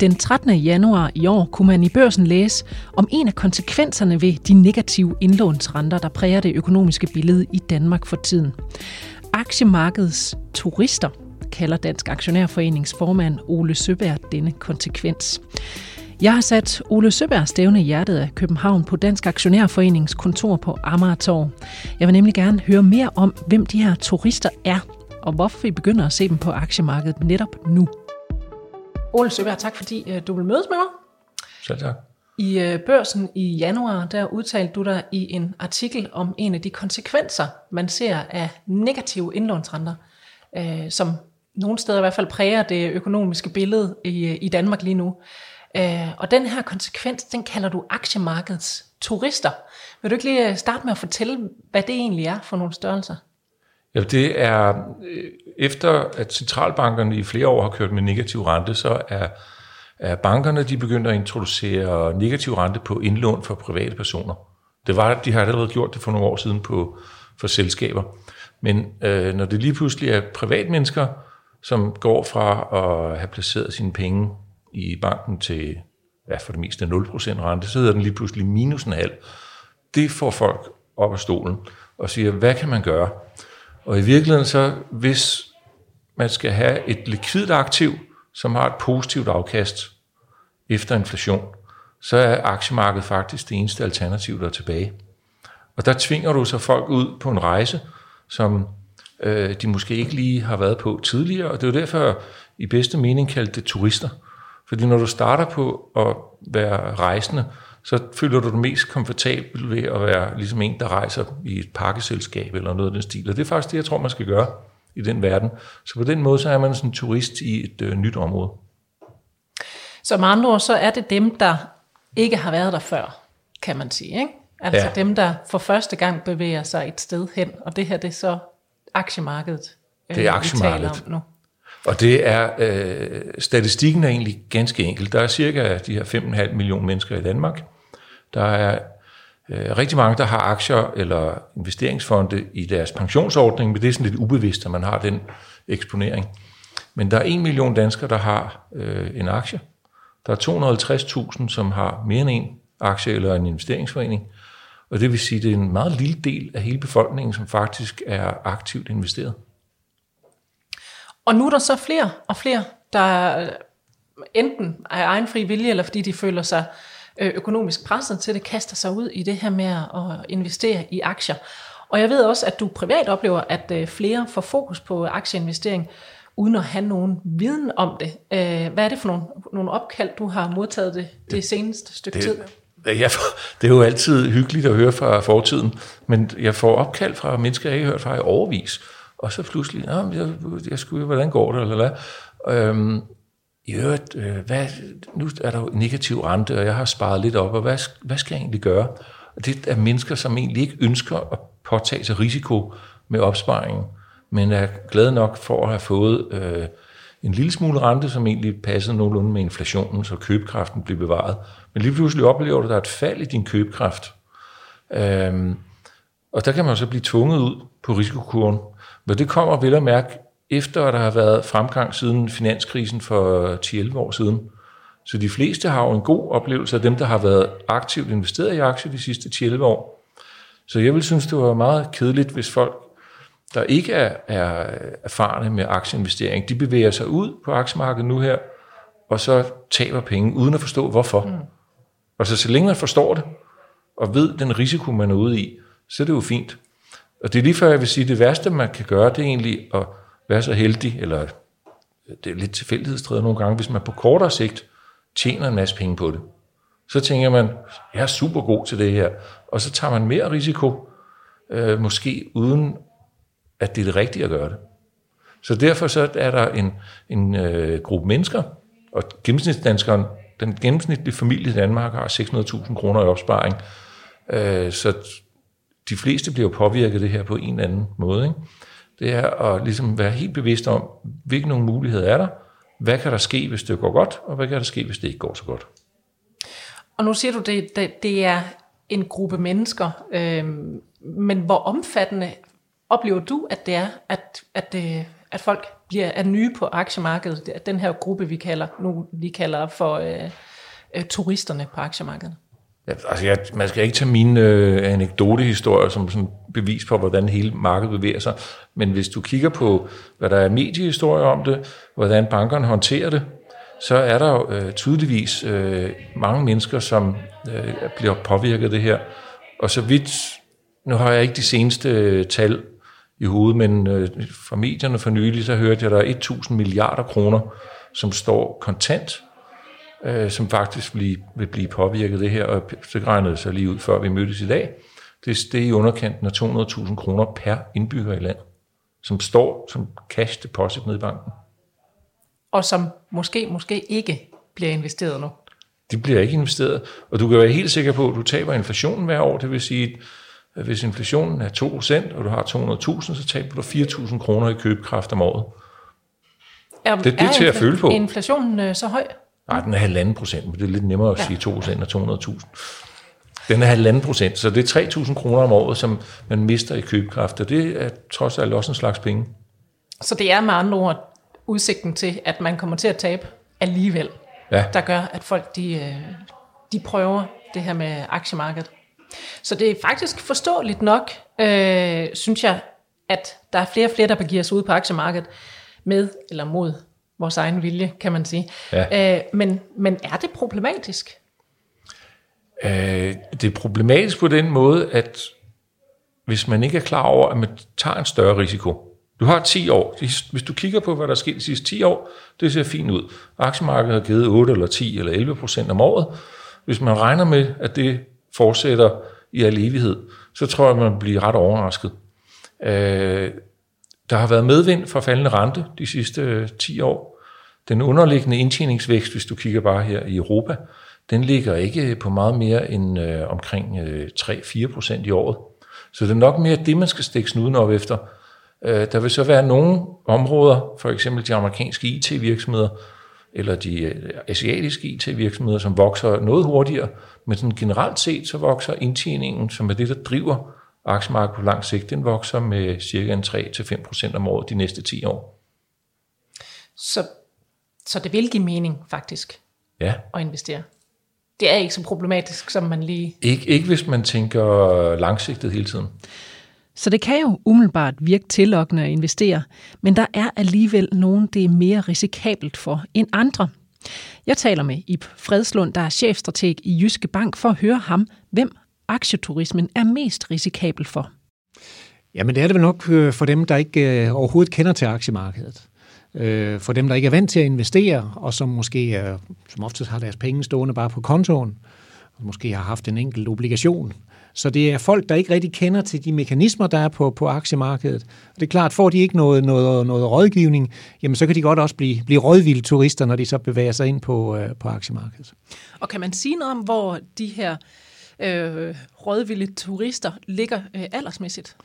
Den 13. januar i år kunne man i børsen læse om en af konsekvenserne ved de negative indlånsrenter, der præger det økonomiske billede i Danmark for tiden. Aktiemarkedets turister kalder Dansk Aktionærforenings formand Ole Søberg denne konsekvens. Jeg har sat Ole Søberg stævne i hjertet af København på Dansk Aktionærforenings kontor på Amagertorv. Jeg vil nemlig gerne høre mere om, hvem de her turister er, og hvorfor vi begynder at se dem på aktiemarkedet netop nu. Ole Søberg, tak fordi øh, du vil mødes med mig. Selv tak. I øh, børsen i januar, der udtalte du dig i en artikel om en af de konsekvenser, man ser af negative indlånsrenter, øh, som nogle steder i hvert fald præger det økonomiske billede i, i Danmark lige nu. Og den her konsekvens, den kalder du aktiemarkedets turister. Vil du ikke lige starte med at fortælle, hvad det egentlig er for nogle størrelser? Ja, det er, øh, efter at centralbankerne i flere år har kørt med negativ rente, så er, er bankerne de begyndt at introducere negativ rente på indlån for private personer. Det var, de har allerede gjort det for nogle år siden på, for selskaber. Men øh, når det lige pludselig er privatmennesker, som går fra at have placeret sine penge i banken til ja, for det meste 0% rente, så hedder den lige pludselig minus en halv. Det får folk op af stolen og siger, hvad kan man gøre? Og i virkeligheden så, hvis man skal have et likvidt aktiv, som har et positivt afkast efter inflation, så er aktiemarkedet faktisk det eneste alternativ, der er tilbage. Og der tvinger du så folk ud på en rejse, som øh, de måske ikke lige har været på tidligere, og det er jo derfor i bedste mening kaldte det turister. Fordi når du starter på at være rejsende, så føler du dig mest komfortabel ved at være ligesom en, der rejser i et pakkeselskab eller noget af den stil. Og det er faktisk det, jeg tror, man skal gøre i den verden. Så på den måde, så er man sådan en turist i et øh, nyt område. Så med andre ord, så er det dem, der ikke har været der før, kan man sige. Ikke? Altså ja. dem, der for første gang bevæger sig et sted hen. Og det her, det er så aktiemarkedet, øh, det er aktiemarkedet. vi taler om nu. Og det er, øh, statistikken er egentlig ganske enkel. Der er cirka de her 5,5 millioner mennesker i Danmark. Der er øh, rigtig mange, der har aktier eller investeringsfonde i deres pensionsordning, men det er sådan lidt ubevidst, at man har den eksponering. Men der er 1 million danskere, der har øh, en aktie. Der er 250.000, som har mere end en aktie eller en investeringsforening. Og det vil sige, at det er en meget lille del af hele befolkningen, som faktisk er aktivt investeret. Og nu er der så flere og flere, der enten af egen fri vilje, eller fordi de føler sig øh, økonomisk presset til det, kaster sig ud i det her med at investere i aktier. Og jeg ved også, at du privat oplever, at øh, flere får fokus på aktieinvestering, uden at have nogen viden om det. Øh, hvad er det for nogle, nogle opkald, du har modtaget det, det seneste stykke det, tid? Får, det er jo altid hyggeligt at høre fra fortiden, men jeg får opkald fra mennesker, jeg ikke har hørt fra i overvis. Og så pludselig, jeg, jeg skulle, hvordan går det, eller hvad? Øhm, i øvrigt, øh, hvad, nu er der jo negativ rente, og jeg har sparet lidt op, og hvad, hvad skal jeg egentlig gøre? Og det er mennesker, som egentlig ikke ønsker at påtage sig risiko med opsparingen, men er glade nok for at have fået øh, en lille smule rente, som egentlig passer nogenlunde med inflationen, så købekraften blev bevaret. Men lige pludselig oplever du, at der er et fald i din købekraft. Øhm, og der kan man så blive tvunget ud på risikokurven. Men det kommer vel at mærke efter, at der har været fremgang siden finanskrisen for 10-11 år siden. Så de fleste har jo en god oplevelse af dem, der har været aktivt investeret i aktier de sidste 10-11 år. Så jeg vil synes, det var meget kedeligt, hvis folk, der ikke er, er erfarne med aktieinvestering, de bevæger sig ud på aktiemarkedet nu her, og så taber penge, uden at forstå hvorfor. Mm. Og så, så længe man forstår det, og ved den risiko, man er ude i, så er det jo fint. Og det er lige før, jeg vil sige, at det værste, man kan gøre, det er egentlig at være så heldig, eller øh, det er lidt tilfældighedsdrevet nogle gange, hvis man på kortere sigt tjener en masse penge på det. Så tænker man, jeg er super god til det her, og så tager man mere risiko, øh, måske uden at det er det rigtige at gøre det. Så derfor så er der en, en øh, gruppe mennesker, og gennemsnitsdanskeren, den gennemsnitlige familie i Danmark har 600.000 kroner i opsparing, øh, så de fleste bliver påvirket af det her på en eller anden måde. Ikke? Det er at ligesom være helt bevidst om, hvilke nogle muligheder er der, hvad kan der ske, hvis det går godt, og hvad kan der ske, hvis det ikke går så godt. Og nu siger du, det, det, det er en gruppe mennesker, øh, men hvor omfattende oplever du, at det er, at, at, øh, at folk bliver er nye på aktiemarkedet, den her gruppe, vi kalder, nu vi kalder for øh, øh turisterne på aktiemarkedet? Ja, altså jeg, man skal ikke tage mine øh, anekdotehistorier som sådan bevis på, hvordan hele markedet bevæger sig. Men hvis du kigger på, hvad der er mediehistorier om det, hvordan bankerne håndterer det, så er der jo øh, tydeligvis øh, mange mennesker, som øh, bliver påvirket af det her. Og så vidt, nu har jeg ikke de seneste øh, tal i hovedet, men øh, fra medierne for nylig, så hørte jeg, at der er 1.000 milliarder kroner, som står kontant øh, som faktisk vil, vil blive påvirket af det her, og så regnede det sig lige ud, før vi mødtes i dag. Det, det er i underkanten af 200.000 kroner per indbygger i land, som står som cash deposit nede i banken. Og som måske, måske ikke bliver investeret nu. De bliver ikke investeret, og du kan være helt sikker på, at du taber inflationen hver år. Det vil sige, at hvis inflationen er 2%, og du har 200.000, så taber du 4.000 kroner i købekraft om året. Er, det, det er til at føle på. inflationen øh, så høj? Nej, den er halvanden procent, men det er lidt nemmere at ja. sige 2 procent og 200.000. Den er halvanden procent, så det er 3.000 kroner om året, som man mister i købekraft, og det er trods alt også en slags penge. Så det er med andre ord udsigten til, at man kommer til at tabe alligevel, ja. der gør, at folk de, øh, de prøver det her med aktiemarkedet. Så det er faktisk forståeligt nok, øh, synes jeg, at der er flere og flere, der begiver sig ud på aktiemarkedet med eller mod vores egen vilje, kan man sige. Ja. Øh, men, men er det problematisk? Øh, det er problematisk på den måde, at hvis man ikke er klar over, at man tager en større risiko. Du har 10 år. Hvis du kigger på, hvad der er sket de sidste 10 år, det ser fint ud. Aktiemarkedet har givet 8 eller 10 eller 11 procent om året. Hvis man regner med, at det fortsætter i al evighed, så tror jeg, man bliver ret overrasket. Øh, der har været medvind fra faldende rente de sidste øh, 10 år. Den underliggende indtjeningsvækst, hvis du kigger bare her i Europa, den ligger ikke øh, på meget mere end øh, omkring øh, 3-4 procent i året. Så det er nok mere det, man skal stikke snuden op efter. Øh, der vil så være nogle områder, for eksempel de amerikanske IT-virksomheder, eller de øh, asiatiske IT-virksomheder, som vokser noget hurtigere, men sådan generelt set, så vokser indtjeningen, som er det, der driver aktiemarkedet på lang sigt, den vokser med cirka 3-5 procent om året de næste 10 år. Så så det vil give mening faktisk ja. at investere. Det er ikke så problematisk, som man lige... Ikke, ikke hvis man tænker langsigtet hele tiden. Så det kan jo umiddelbart virke tillokkende at investere, men der er alligevel nogen, det er mere risikabelt for end andre. Jeg taler med Ip Fredslund, der er chefstrateg i Jyske Bank, for at høre ham, hvem aktieturismen er mest risikabel for. Jamen det er det vel nok øh, for dem, der ikke øh, overhovedet kender til aktiemarkedet øh, for dem, der ikke er vant til at investere, og som måske som oftest har deres penge stående bare på kontoen, og måske har haft en enkelt obligation. Så det er folk, der ikke rigtig kender til de mekanismer, der er på, på aktiemarkedet. Og det er klart, får de ikke noget, noget, noget rådgivning, jamen så kan de godt også blive, blive rådvilde turister, når de så bevæger sig ind på, på aktiemarkedet. Og kan man sige noget om, hvor de her øh, øh, rådvilde turister ligger øh, aldersmæssigt?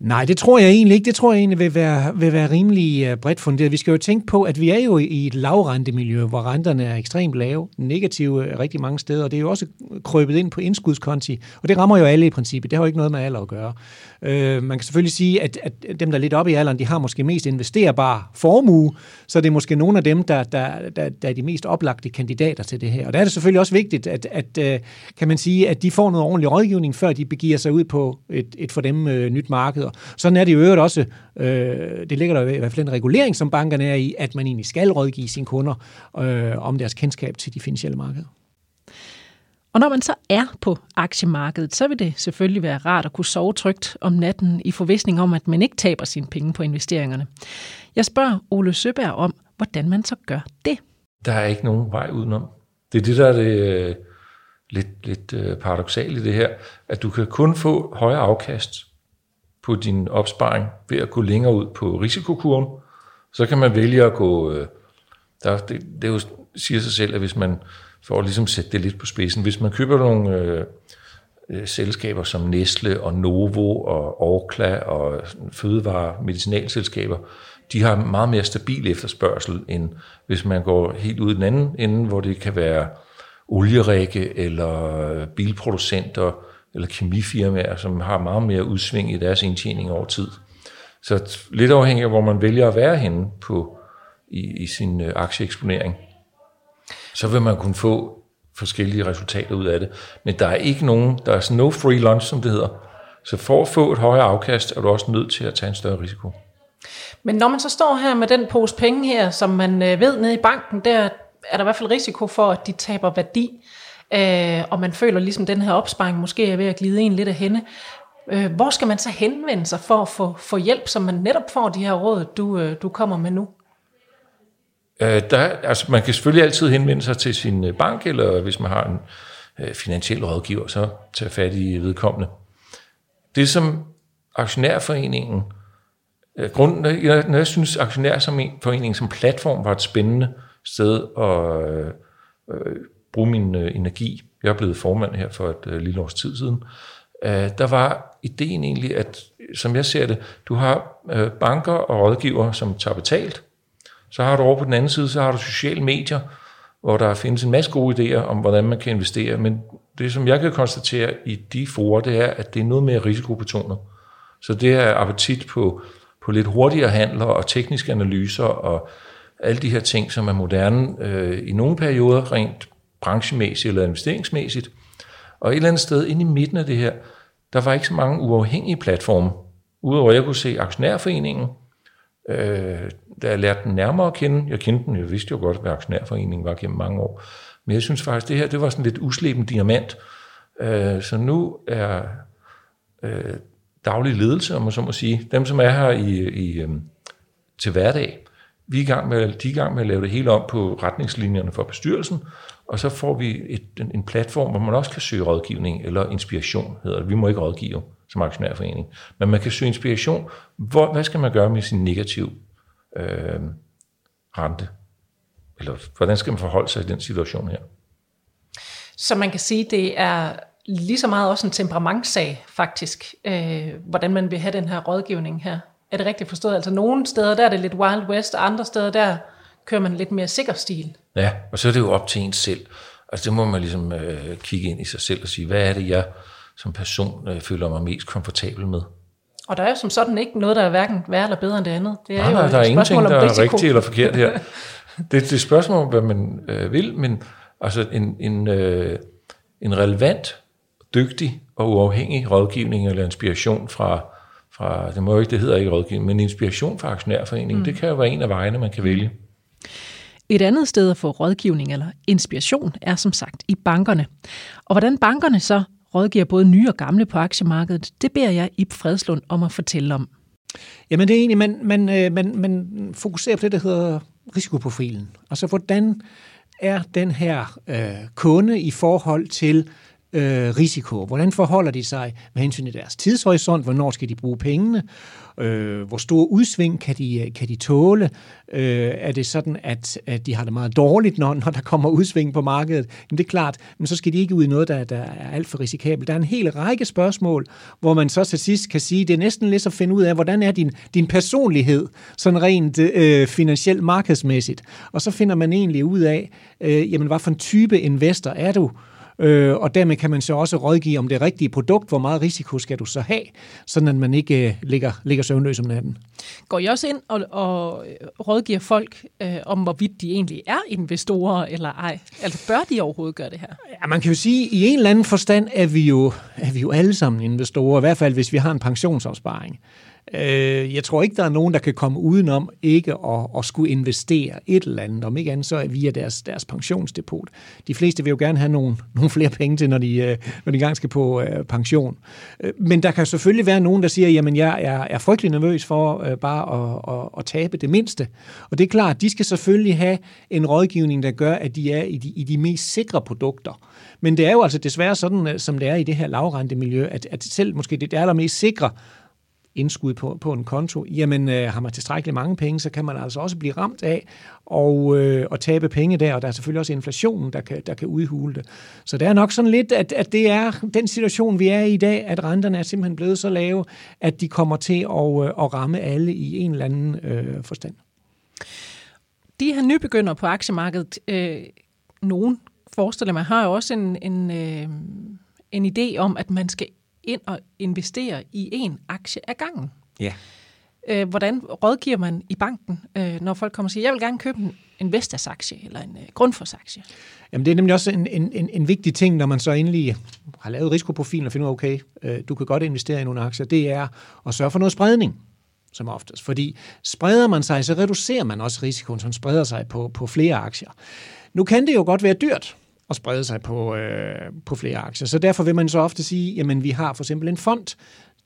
Nej, det tror jeg egentlig ikke. Det tror jeg egentlig vil være, vil være rimelig øh, bredt funderet. Vi skal jo tænke på, at vi er jo i et lavrentemiljø, hvor renterne er ekstremt lave, negative øh, rigtig mange steder, og det er jo også krøbet ind på indskudskonti, og det rammer jo alle i princippet. Det har jo ikke noget med alder at gøre. Øh, man kan selvfølgelig sige, at, at dem, der er lidt oppe i alderen, de har måske mest investerbar formue, så det er måske nogle af dem, der, der, der, der er de mest oplagte kandidater til det her. Og der er det selvfølgelig også vigtigt, at, at øh, kan man sige, at de får noget ordentlig rådgivning, før de begiver sig ud på et, et for dem øh, nyt marked. Sådan er det i øvrigt også, øh, det ligger der i hvert fald en regulering, som bankerne er i, at man egentlig skal rådgive sine kunder øh, om deres kendskab til de finansielle markeder. Og når man så er på aktiemarkedet, så vil det selvfølgelig være rart at kunne sove trygt om natten i forvisning om, at man ikke taber sine penge på investeringerne. Jeg spørger Ole Søberg om, hvordan man så gør det. Der er ikke nogen vej udenom. Det er det, der er det øh, lidt, lidt øh, paradoxale i det her, at du kan kun få højere afkast på din opsparing ved at gå længere ud på risikokurven. Så kan man vælge at gå... Øh, der, det, det jo, siger sig selv, at hvis man får ligesom sætte det lidt på spidsen, hvis man køber nogle øh, øh, selskaber som Nestle og Novo og Orkla og fødevare- medicinalselskaber, de har meget mere stabil efterspørgsel, end hvis man går helt ud i den anden ende, hvor det kan være olierække eller øh, bilproducenter, eller kemifirmaer, som har meget mere udsving i deres indtjening over tid. Så lidt afhængig af, hvor man vælger at være henne på, i, i sin øh, aktieeksponering, så vil man kunne få forskellige resultater ud af det. Men der er ikke nogen, der er no free lunch, som det hedder. Så for at få et højere afkast, er du også nødt til at tage en større risiko. Men når man så står her med den pose penge her, som man øh, ved nede i banken, der er der i hvert fald risiko for, at de taber værdi, øh, og man føler ligesom, den her opsparing måske er ved at glide en lidt af hende. Øh, hvor skal man så henvende sig for at få, få hjælp, så man netop får de her råd, du, øh, du kommer med nu? Øh, der, altså man kan selvfølgelig altid henvende sig til sin øh, bank, eller hvis man har en øh, finansiel rådgiver, så tage fat i vedkommende. Det som aktionærforeningen, øh, grunden, når jeg synes aktionærforeningen som platform var et spændende sted at øh, øh bruge min øh, energi. Jeg er blevet formand her for et øh, lille års tid siden. Øh, der var ideen egentlig, at som jeg ser det, du har øh, banker og rådgiver, som tager betalt, så har du over på den anden side, så har du sociale medier, hvor der findes en masse gode idéer om, hvordan man kan investere. Men det, som jeg kan konstatere i de forer, det er, at det er noget mere risikobetonet. Så det er appetit på, på lidt hurtigere handler og tekniske analyser og alle de her ting, som er moderne øh, i nogle perioder, rent branchemæssigt eller investeringsmæssigt. Og et eller andet sted inde i midten af det her, der var ikke så mange uafhængige platforme. Udover at jeg kunne se aktionærforeningen, øh, da jeg lærte den nærmere at kende, jeg kendte den, jeg vidste jo godt, hvad aktionærforeningen var gennem mange år, men jeg synes faktisk, det her, det var sådan lidt usleben diamant. Øh, så nu er øh, daglig ledelse, om man så må sige, dem som er her i, i, øh, til hverdag, vi er i gang med, de er i gang med at lave det hele om på retningslinjerne for bestyrelsen, og så får vi et, en, en platform, hvor man også kan søge rådgivning eller inspiration, hedder det. Vi må ikke rådgive som aktionærforening, men man kan søge inspiration. Hvor, hvad skal man gøre med sin negativ øh, rente? Eller hvordan skal man forholde sig i den situation her? Så man kan sige, det er lige så meget også en temperamentssag, faktisk, øh, hvordan man vil have den her rådgivning her. Er det rigtigt forstået? Altså nogle steder, der er det lidt Wild West, og andre steder, der kører man lidt mere sikker stil. Ja, og så er det jo op til en selv. Altså det må man ligesom øh, kigge ind i sig selv og sige, hvad er det, jeg som person øh, føler mig mest komfortabel med? Og der er jo som sådan ikke noget, der er hverken værre eller bedre end det andet. Det er nej, jo nej, der er ingenting, der er rigtigt eller forkert her. Det, det er et spørgsmål om, hvad man øh, vil, men altså en, en, øh, en relevant, dygtig og uafhængig rådgivning eller inspiration fra fra, det må jo ikke, det hedder ikke rådgivning, men inspiration fra aktionærforeningen, mm. det kan jo være en af vejene, man kan vælge. Et andet sted at få rådgivning eller inspiration er som sagt i bankerne. Og hvordan bankerne så rådgiver både nye og gamle på aktiemarkedet, det beder jeg Ib Fredslund om at fortælle om. Jamen det er egentlig, man, man, øh, man, man fokuserer på det, der hedder risikoprofilen. Altså hvordan er den her øh, kunde i forhold til øh, risiko? Hvordan forholder de sig med hensyn til deres tidshorisont? Hvornår skal de bruge pengene? Øh, hvor store udsving kan de, øh, kan de tåle? Øh, er det sådan, at, at de har det meget dårligt, når, når der kommer udsving på markedet? Jamen det er klart, men så skal de ikke ud i noget, der, der er alt for risikabelt. Der er en hel række spørgsmål, hvor man så til sidst kan sige, det er næsten lidt at finde ud af, hvordan er din, din personlighed, sådan rent øh, finansielt markedsmæssigt. Og så finder man egentlig ud af, øh, jamen hvad for en type investor er du? Øh, og dermed kan man så også rådgive om det rigtige produkt, hvor meget risiko skal du så have, sådan at man ikke øh, ligger, ligger søvnløs om natten. Går I også ind og, og rådgiver folk øh, om, hvorvidt de egentlig er investorer eller ej? Altså bør de overhovedet gøre det her? Ja, man kan jo sige, at i en eller anden forstand er vi jo, er vi jo alle sammen investorer, i hvert fald hvis vi har en pensionsopsparing. Øh, jeg tror ikke, der er nogen, der kan komme udenom ikke at, at skulle investere et eller andet, om ikke andet så via deres, deres pensionsdepot. De fleste vil jo gerne have nogle, nogle flere penge til, når de, øh, når de engang skal på øh, pension. Øh, men der kan selvfølgelig være nogen, der siger, jamen jeg er, er frygtelig nervøs for øh, bare at, at, at tabe det mindste. Og det er klart, de skal selvfølgelig have en rådgivning, der gør, at de er i de, i de mest sikre produkter. Men det er jo altså desværre sådan, øh, som det er i det her lavrentemiljø, at, at selv måske det allermest sikre indskud på, på en konto, jamen øh, har man tilstrækkeligt mange penge, så kan man altså også blive ramt af og, øh, og tabe penge der, og der er selvfølgelig også inflationen, der kan, der kan udhule det. Så det er nok sådan lidt, at, at det er den situation, vi er i i dag, at renterne er simpelthen blevet så lave, at de kommer til at, øh, at ramme alle i en eller anden øh, forstand. De her nybegynder på aktiemarkedet, øh, nogen forestiller mig, har jo også en, en, øh, en idé om, at man skal ind og investere i en aktie ad gangen. Ja. Øh, hvordan rådgiver man i banken, øh, når folk kommer og siger, jeg vil gerne købe en, en Vestas-aktie eller en øh, Grundfos-aktie? Jamen det er nemlig også en, en, en, en vigtig ting, når man så endelig har lavet risikoprofilen og finder ud af, okay, øh, du kan godt investere i nogle aktier, det er at sørge for noget spredning som oftest. Fordi spreder man sig, så reducerer man også risikoen, som spreder sig på, på flere aktier. Nu kan det jo godt være dyrt at sprede sig på, øh, på flere aktier, så derfor vil man så ofte sige, jamen vi har for eksempel en fond,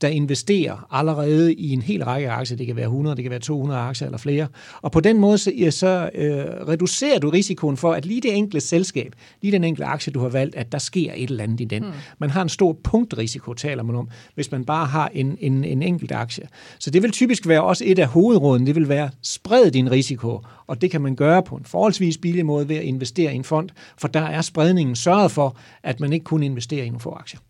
der investerer allerede i en hel række aktier. Det kan være 100, det kan være 200 aktier eller flere. Og på den måde så, ja, så øh, reducerer du risikoen for, at lige det enkelte selskab, lige den enkelte aktie, du har valgt, at der sker et eller andet i den. Mm. Man har en stor punktrisiko, taler man om, hvis man bare har en, en, en enkelt aktie. Så det vil typisk være også et af hovedråden. Det vil være, spred din risiko, og det kan man gøre på en forholdsvis billig måde ved at investere i en fond, for der er spredningen sørget for, at man ikke kun investerer i nogle få aktier.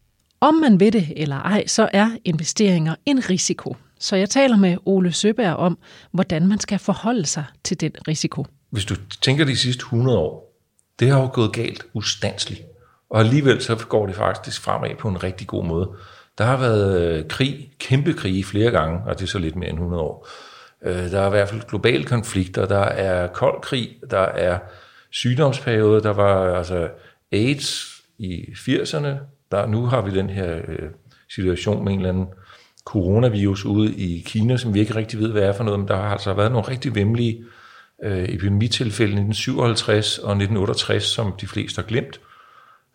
Om man ved det eller ej, så er investeringer en risiko. Så jeg taler med Ole Søberg om, hvordan man skal forholde sig til den risiko. Hvis du tænker de sidste 100 år, det har jo gået galt ustandsligt. Og alligevel så går det faktisk fremad på en rigtig god måde. Der har været øh, krig, kæmpe krige flere gange, og det er så lidt mere end 100 år. Øh, der er i hvert fald globale konflikter, der er kold krig, der er sygdomsperioder, der var altså AIDS i 80'erne, der, nu har vi den her øh, situation med en eller anden coronavirus ude i Kina, som vi ikke rigtig ved, hvad er for noget, men der har altså været nogle rigtig vemmelige øh, epidemitilfælde i 1957 og 1968, som de fleste har glemt.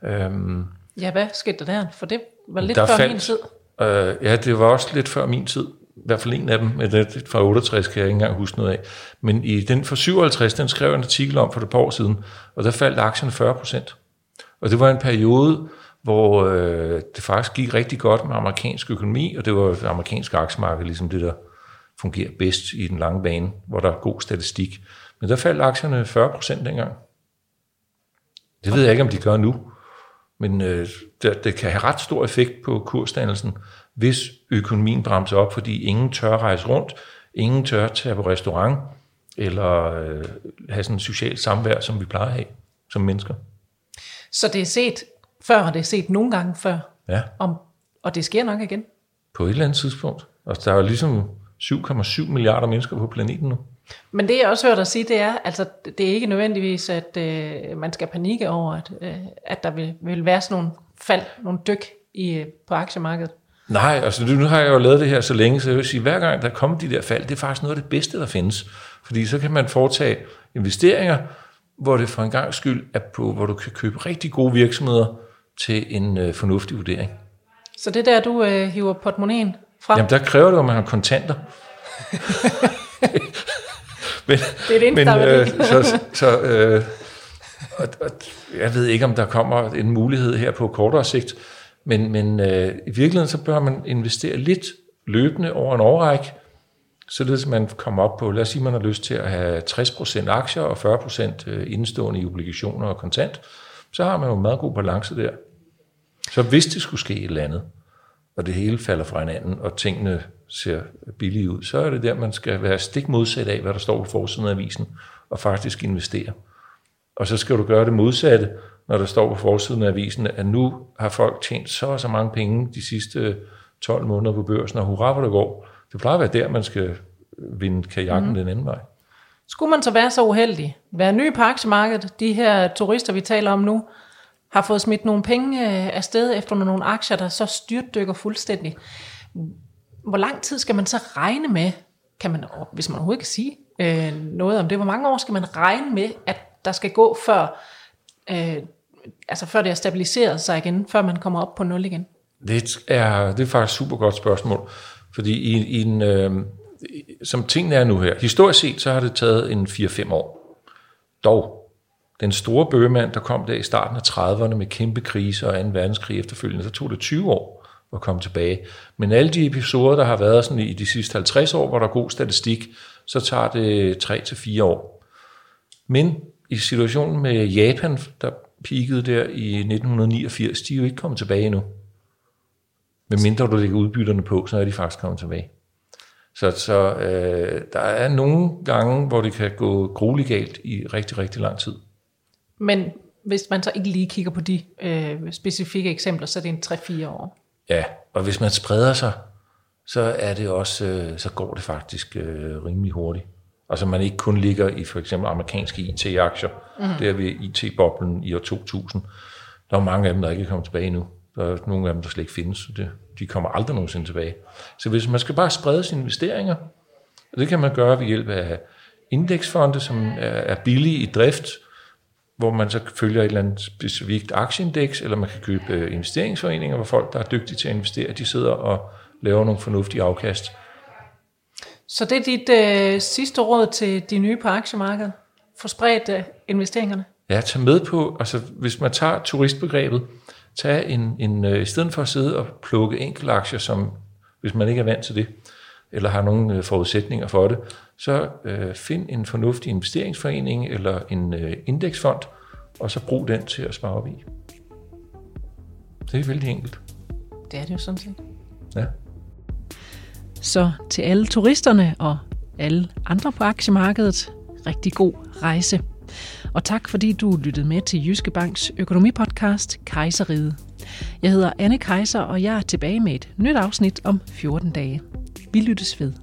Øhm, ja, hvad skete der der? For det var lidt før faldt, min tid. Øh, ja, det var også lidt før min tid. I hvert fald en af dem, men det fra 68 kan jeg ikke engang huske noget af. Men i den fra 57, den skrev jeg en artikel om for et par år siden, og der faldt aktierne 40 procent. Og det var en periode, hvor øh, det faktisk gik rigtig godt med amerikansk økonomi, og det var det amerikanske aktiemarked, ligesom det, der fungerer bedst i den lange bane, hvor der er god statistik. Men der faldt aktierne 40 procent dengang. Det ved jeg ikke, om de gør nu, men øh, det, det kan have ret stor effekt på kursdannelsen, hvis økonomien bremser op, fordi ingen tør rejse rundt, ingen tør tage på restaurant, eller øh, have sådan en socialt samvær, som vi plejer at have som mennesker. Så det er set før har det set nogle gange før. Ja. Om, og det sker nok igen. På et eller andet tidspunkt. Og der er jo ligesom 7,7 milliarder mennesker på planeten nu. Men det jeg også hørt dig sige, det er, altså det er ikke nødvendigvis, at øh, man skal panikke over, at, øh, at der vil, vil være sådan nogle fald, nogle dyk i, øh, på aktiemarkedet. Nej, altså nu har jeg jo lavet det her så længe, så jeg vil sige, hver gang der kommer de der fald, det er faktisk noget af det bedste, der findes. Fordi så kan man foretage investeringer, hvor det for en gang skyld er på, hvor du kan købe rigtig gode virksomheder, til en øh, fornuftig vurdering. Så det der, du øh, hiver portemonnaien fra? Jamen, der kræver det, at man har kontanter. men, det er det eneste, men, øh, så, så øh, og, og, jeg ved ikke, om der kommer en mulighed her på kortere sigt, men, men øh, i virkeligheden så bør man investere lidt løbende over en årrække, således man kommer op på, lad os sige, man har lyst til at have 60% aktier og 40% øh, indstående i obligationer og kontant, så har man jo en meget god balance der. Så hvis det skulle ske et eller andet, og det hele falder fra hinanden, og tingene ser billige ud, så er det der, man skal være stik modsat af, hvad der står på forsiden af avisen, og faktisk investere. Og så skal du gøre det modsatte, når der står på forsiden af avisen, at nu har folk tjent så og så mange penge de sidste 12 måneder på børsen, og hurra, hvor det går. Det plejer at være der, man skal vinde kajakken mm. den anden vej. Skulle man så være så uheldig, være ny på aktiemarkedet, de her turister, vi taler om nu, har fået smidt nogle penge af afsted efter nogle aktier, der så styrtdykker fuldstændig. Hvor lang tid skal man så regne med, kan man, hvis man overhovedet kan sige øh, noget om det, hvor mange år skal man regne med, at der skal gå før, øh, altså før det er stabiliseret sig igen, før man kommer op på nul igen? Det er, det er faktisk et super godt spørgsmål, fordi i, i en, øh, som tingene er nu her, historisk set, så har det taget en 4-5 år. Dog, den store bøgemand, der kom der i starten af 30'erne med kæmpe kriser og 2. verdenskrig efterfølgende, så tog det 20 år at komme tilbage. Men alle de episoder, der har været sådan i de sidste 50 år, hvor der er god statistik, så tager det 3-4 år. Men i situationen med Japan, der peakede der i 1989, de er jo ikke kommet tilbage endnu. Men mindre du lægger udbytterne på, så er de faktisk kommet tilbage. Så, så øh, der er nogle gange, hvor det kan gå grueligt galt i rigtig, rigtig lang tid. Men hvis man så ikke lige kigger på de øh, specifikke eksempler, så er det en 3-4 år. Ja, og hvis man spreder sig så er det også, øh, så går det faktisk øh, rimelig hurtigt. Altså man ikke kun ligger i for eksempel amerikanske IT-aktier, mm. der ved IT-boblen i år 2000. Der er mange af dem, der ikke er kommet tilbage nu. Der er nogle af dem, der slet ikke findes. Det, de kommer aldrig nogensinde tilbage. Så hvis man skal bare sprede sine investeringer, og det kan man gøre ved hjælp af indeksfonde, som er billige i drift, hvor man så følger et eller andet specifikt aktieindeks, eller man kan købe øh, investeringsforeninger, hvor folk, der er dygtige til at investere, de sidder og laver nogle fornuftige afkast. Så det er dit øh, sidste råd til de nye på aktiemarkedet? Få spredt øh, investeringerne? Ja, tag med på, altså hvis man tager turistbegrebet, tag en, en øh, i stedet for at sidde og plukke enkelte aktier, som hvis man ikke er vant til det, eller har nogle øh, forudsætninger for det, så øh, find en fornuftig investeringsforening eller en øh, indeksfond, og så brug den til at spare op i. Det er vældig enkelt. Det er det jo sådan set. Ja. Så til alle turisterne og alle andre på aktiemarkedet, rigtig god rejse. Og tak fordi du lyttede med til Jyske Banks økonomipodcast Kejseriet. Jeg hedder Anne Kejser, og jeg er tilbage med et nyt afsnit om 14 dage. Vi lyttes ved.